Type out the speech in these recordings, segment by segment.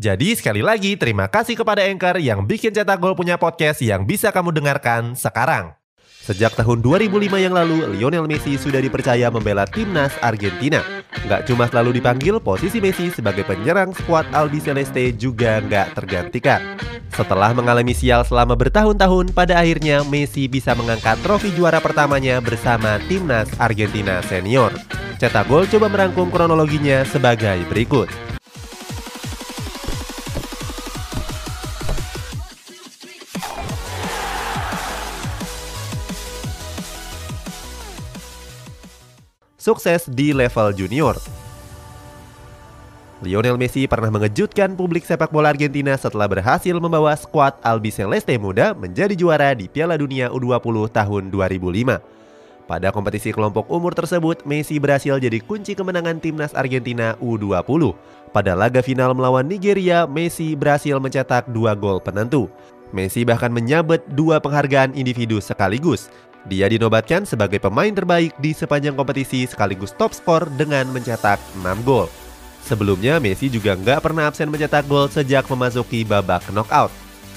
Jadi sekali lagi terima kasih kepada Anchor yang bikin Cetak Gol punya podcast yang bisa kamu dengarkan sekarang. Sejak tahun 2005 yang lalu, Lionel Messi sudah dipercaya membela timnas Argentina. Nggak cuma selalu dipanggil, posisi Messi sebagai penyerang skuad Albi Celeste juga nggak tergantikan. Setelah mengalami sial selama bertahun-tahun, pada akhirnya Messi bisa mengangkat trofi juara pertamanya bersama timnas Argentina senior. Cetak Gol coba merangkum kronologinya sebagai berikut. Sukses di level junior. Lionel Messi pernah mengejutkan publik sepak bola Argentina setelah berhasil membawa skuad Albi Celeste muda menjadi juara di Piala Dunia U20 tahun 2005. Pada kompetisi kelompok umur tersebut, Messi berhasil jadi kunci kemenangan timnas Argentina U20. Pada laga final melawan Nigeria, Messi berhasil mencetak dua gol penentu. Messi bahkan menyabet dua penghargaan individu sekaligus, dia dinobatkan sebagai pemain terbaik di sepanjang kompetisi sekaligus top skor dengan mencetak 6 gol. Sebelumnya Messi juga nggak pernah absen mencetak gol sejak memasuki babak knockout.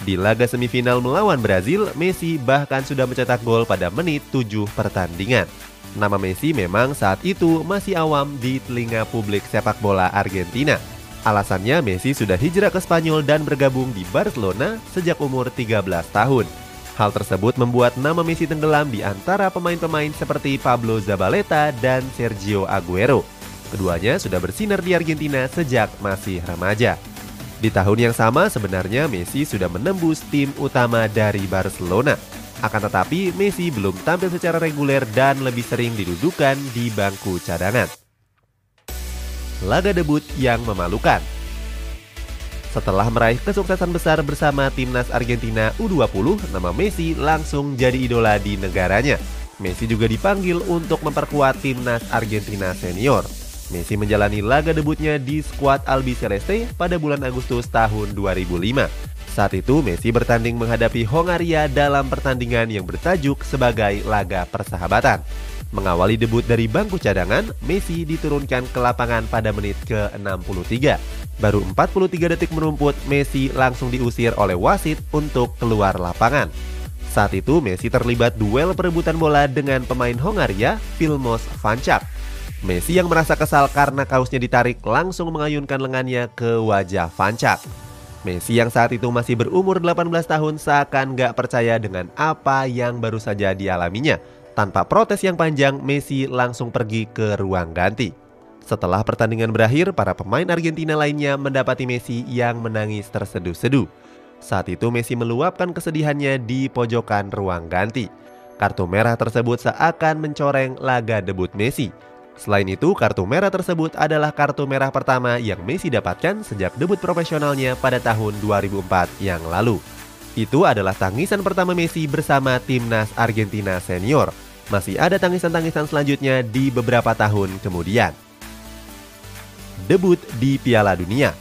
Di laga semifinal melawan Brazil, Messi bahkan sudah mencetak gol pada menit 7 pertandingan. Nama Messi memang saat itu masih awam di telinga publik sepak bola Argentina. Alasannya Messi sudah hijrah ke Spanyol dan bergabung di Barcelona sejak umur 13 tahun. Hal tersebut membuat nama Messi tenggelam di antara pemain-pemain seperti Pablo Zabaleta dan Sergio Aguero. Keduanya sudah bersinar di Argentina sejak masih remaja. Di tahun yang sama sebenarnya Messi sudah menembus tim utama dari Barcelona. Akan tetapi Messi belum tampil secara reguler dan lebih sering didudukan di bangku cadangan. Laga debut yang memalukan setelah meraih kesuksesan besar bersama timnas Argentina U20, nama Messi langsung jadi idola di negaranya. Messi juga dipanggil untuk memperkuat timnas Argentina senior. Messi menjalani laga debutnya di skuad Albi Celeste pada bulan Agustus tahun 2005. Saat itu Messi bertanding menghadapi Hongaria dalam pertandingan yang bertajuk sebagai laga persahabatan. Mengawali debut dari bangku cadangan, Messi diturunkan ke lapangan pada menit ke-63. Baru 43 detik merumput, Messi langsung diusir oleh wasit untuk keluar lapangan. Saat itu Messi terlibat duel perebutan bola dengan pemain Hongaria, Vilmos Vancak. Messi yang merasa kesal karena kaosnya ditarik langsung mengayunkan lengannya ke wajah Vancak. Messi yang saat itu masih berumur 18 tahun seakan gak percaya dengan apa yang baru saja dialaminya. Tanpa protes yang panjang, Messi langsung pergi ke ruang ganti. Setelah pertandingan berakhir, para pemain Argentina lainnya mendapati Messi yang menangis terseduh-seduh. Saat itu Messi meluapkan kesedihannya di pojokan ruang ganti. Kartu merah tersebut seakan mencoreng laga debut Messi. Selain itu, kartu merah tersebut adalah kartu merah pertama yang Messi dapatkan sejak debut profesionalnya pada tahun 2004 yang lalu. Itu adalah tangisan pertama Messi bersama timnas Argentina senior. Masih ada tangisan-tangisan selanjutnya di beberapa tahun kemudian debut di Piala Dunia.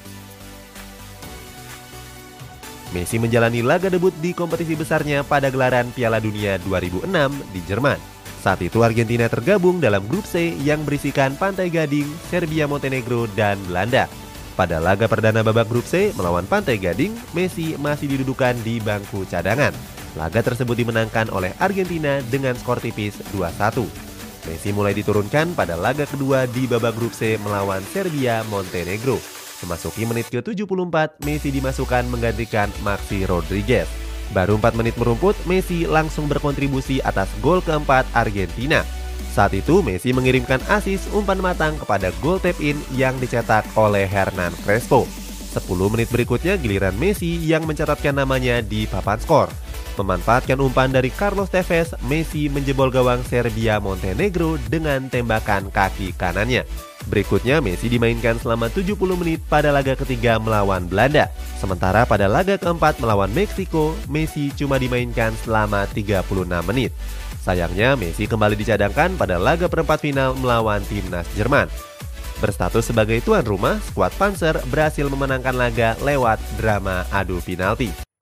Messi menjalani laga debut di kompetisi besarnya pada gelaran Piala Dunia 2006 di Jerman. Saat itu Argentina tergabung dalam grup C yang berisikan Pantai Gading, Serbia Montenegro, dan Belanda. Pada laga perdana babak grup C melawan Pantai Gading, Messi masih didudukan di bangku cadangan. Laga tersebut dimenangkan oleh Argentina dengan skor tipis 2-1. Messi mulai diturunkan pada laga kedua di babak grup C melawan Serbia Montenegro. Memasuki menit ke-74, Messi dimasukkan menggantikan Maxi Rodriguez. Baru 4 menit merumput, Messi langsung berkontribusi atas gol keempat Argentina. Saat itu Messi mengirimkan asis umpan matang kepada gol tap-in yang dicetak oleh Hernan Crespo. 10 menit berikutnya giliran Messi yang mencatatkan namanya di papan skor. Memanfaatkan umpan dari Carlos Tevez, Messi menjebol gawang Serbia Montenegro dengan tembakan kaki kanannya. Berikutnya Messi dimainkan selama 70 menit pada laga ketiga melawan Belanda. Sementara pada laga keempat melawan Meksiko, Messi cuma dimainkan selama 36 menit. Sayangnya Messi kembali dicadangkan pada laga perempat final melawan timnas Jerman. Berstatus sebagai tuan rumah, skuad Panzer berhasil memenangkan laga lewat drama adu penalti.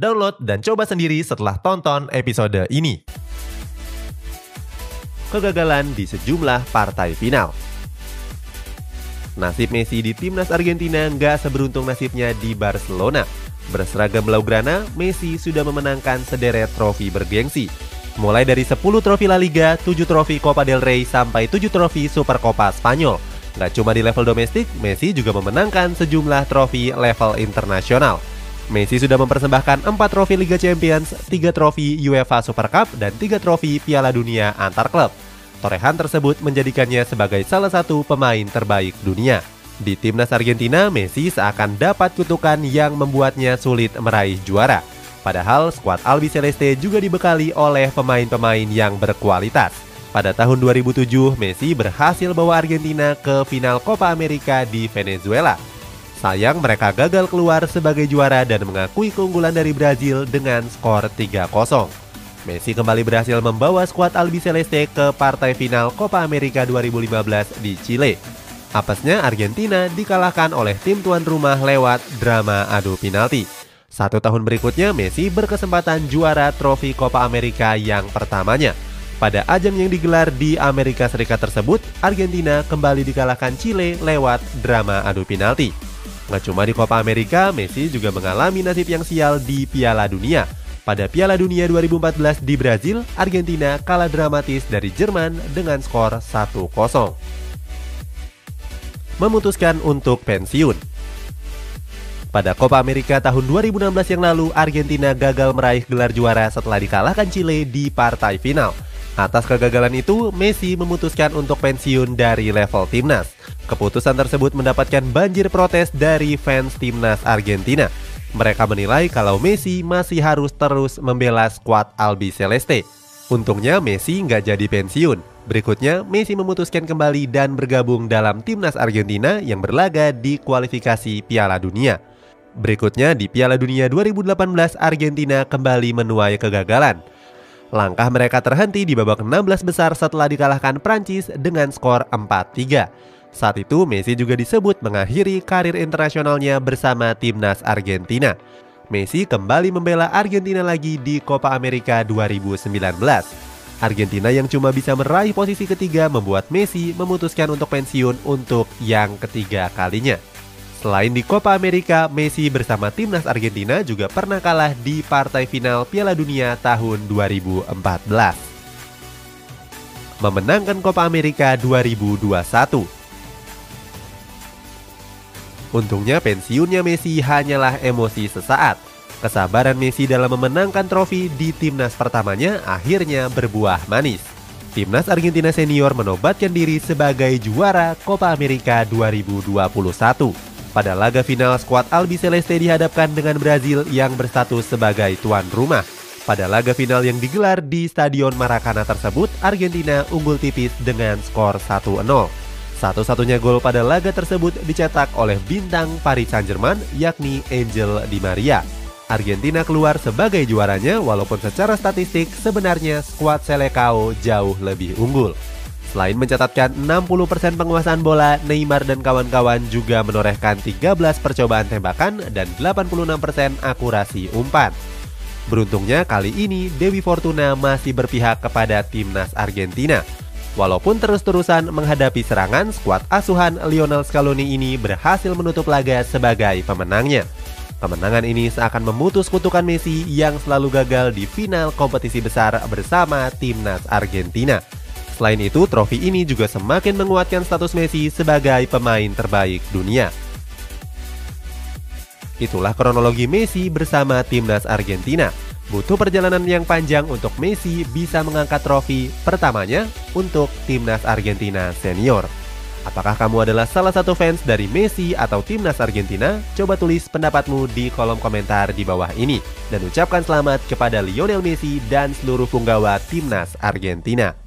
Download dan coba sendiri setelah tonton episode ini. Kegagalan di sejumlah partai final. Nasib Messi di timnas Argentina nggak seberuntung nasibnya di Barcelona. Berseragam Blaugrana, Messi sudah memenangkan sederet trofi bergengsi. Mulai dari 10 trofi La Liga, 7 trofi Copa del Rey, sampai 7 trofi Supercopa Spanyol. Nggak cuma di level domestik, Messi juga memenangkan sejumlah trofi level internasional. Messi sudah mempersembahkan 4 trofi Liga Champions, 3 trofi UEFA Super Cup, dan 3 trofi Piala Dunia antar klub. Torehan tersebut menjadikannya sebagai salah satu pemain terbaik dunia. Di timnas Argentina, Messi seakan dapat kutukan yang membuatnya sulit meraih juara. Padahal skuad Albi Celeste juga dibekali oleh pemain-pemain yang berkualitas. Pada tahun 2007, Messi berhasil bawa Argentina ke final Copa America di Venezuela Sayang mereka gagal keluar sebagai juara dan mengakui keunggulan dari Brazil dengan skor 3-0. Messi kembali berhasil membawa skuad Albi Celeste ke partai final Copa America 2015 di Chile. Apesnya Argentina dikalahkan oleh tim tuan rumah lewat drama adu penalti. Satu tahun berikutnya Messi berkesempatan juara trofi Copa America yang pertamanya. Pada ajang yang digelar di Amerika Serikat tersebut, Argentina kembali dikalahkan Chile lewat drama adu penalti. Nggak cuma di Copa America, Messi juga mengalami nasib yang sial di Piala Dunia. Pada Piala Dunia 2014 di Brazil, Argentina kalah dramatis dari Jerman dengan skor 1-0. Memutuskan untuk pensiun. Pada Copa America tahun 2016 yang lalu, Argentina gagal meraih gelar juara setelah dikalahkan Chile di partai final. Atas kegagalan itu, Messi memutuskan untuk pensiun dari level timnas. Keputusan tersebut mendapatkan banjir protes dari fans timnas Argentina. Mereka menilai kalau Messi masih harus terus membela skuad Albi Celeste. Untungnya Messi nggak jadi pensiun. Berikutnya, Messi memutuskan kembali dan bergabung dalam timnas Argentina yang berlaga di kualifikasi Piala Dunia. Berikutnya di Piala Dunia 2018, Argentina kembali menuai kegagalan. Langkah mereka terhenti di babak 16 besar setelah dikalahkan Prancis dengan skor 4-3. Saat itu Messi juga disebut mengakhiri karir internasionalnya bersama timnas Argentina. Messi kembali membela Argentina lagi di Copa America 2019. Argentina yang cuma bisa meraih posisi ketiga membuat Messi memutuskan untuk pensiun untuk yang ketiga kalinya. Selain di Copa America, Messi bersama timnas Argentina juga pernah kalah di partai final Piala Dunia tahun 2014. Memenangkan Copa America 2021 Untungnya pensiunnya Messi hanyalah emosi sesaat. Kesabaran Messi dalam memenangkan trofi di timnas pertamanya akhirnya berbuah manis. Timnas Argentina senior menobatkan diri sebagai juara Copa America 2021. Pada laga final, skuad Albi Celeste dihadapkan dengan Brazil yang berstatus sebagai tuan rumah. Pada laga final yang digelar di Stadion Maracana tersebut, Argentina unggul tipis dengan skor 1-0. Satu-satunya gol pada laga tersebut dicetak oleh bintang Paris Saint-Germain yakni Angel Di Maria. Argentina keluar sebagai juaranya walaupun secara statistik sebenarnya skuad Selecao jauh lebih unggul. Selain mencatatkan 60% penguasaan bola, Neymar dan kawan-kawan juga menorehkan 13 percobaan tembakan dan 86% akurasi umpan. Beruntungnya kali ini Dewi Fortuna masih berpihak kepada timnas Argentina Walaupun terus-terusan menghadapi serangan, skuad asuhan Lionel Scaloni ini berhasil menutup laga sebagai pemenangnya. Kemenangan ini seakan memutus kutukan Messi yang selalu gagal di final kompetisi besar bersama timnas Argentina. Selain itu, trofi ini juga semakin menguatkan status Messi sebagai pemain terbaik dunia. Itulah kronologi Messi bersama timnas Argentina. Butuh perjalanan yang panjang untuk Messi bisa mengangkat trofi pertamanya untuk timnas Argentina senior. Apakah kamu adalah salah satu fans dari Messi atau timnas Argentina? Coba tulis pendapatmu di kolom komentar di bawah ini. Dan ucapkan selamat kepada Lionel Messi dan seluruh punggawa timnas Argentina.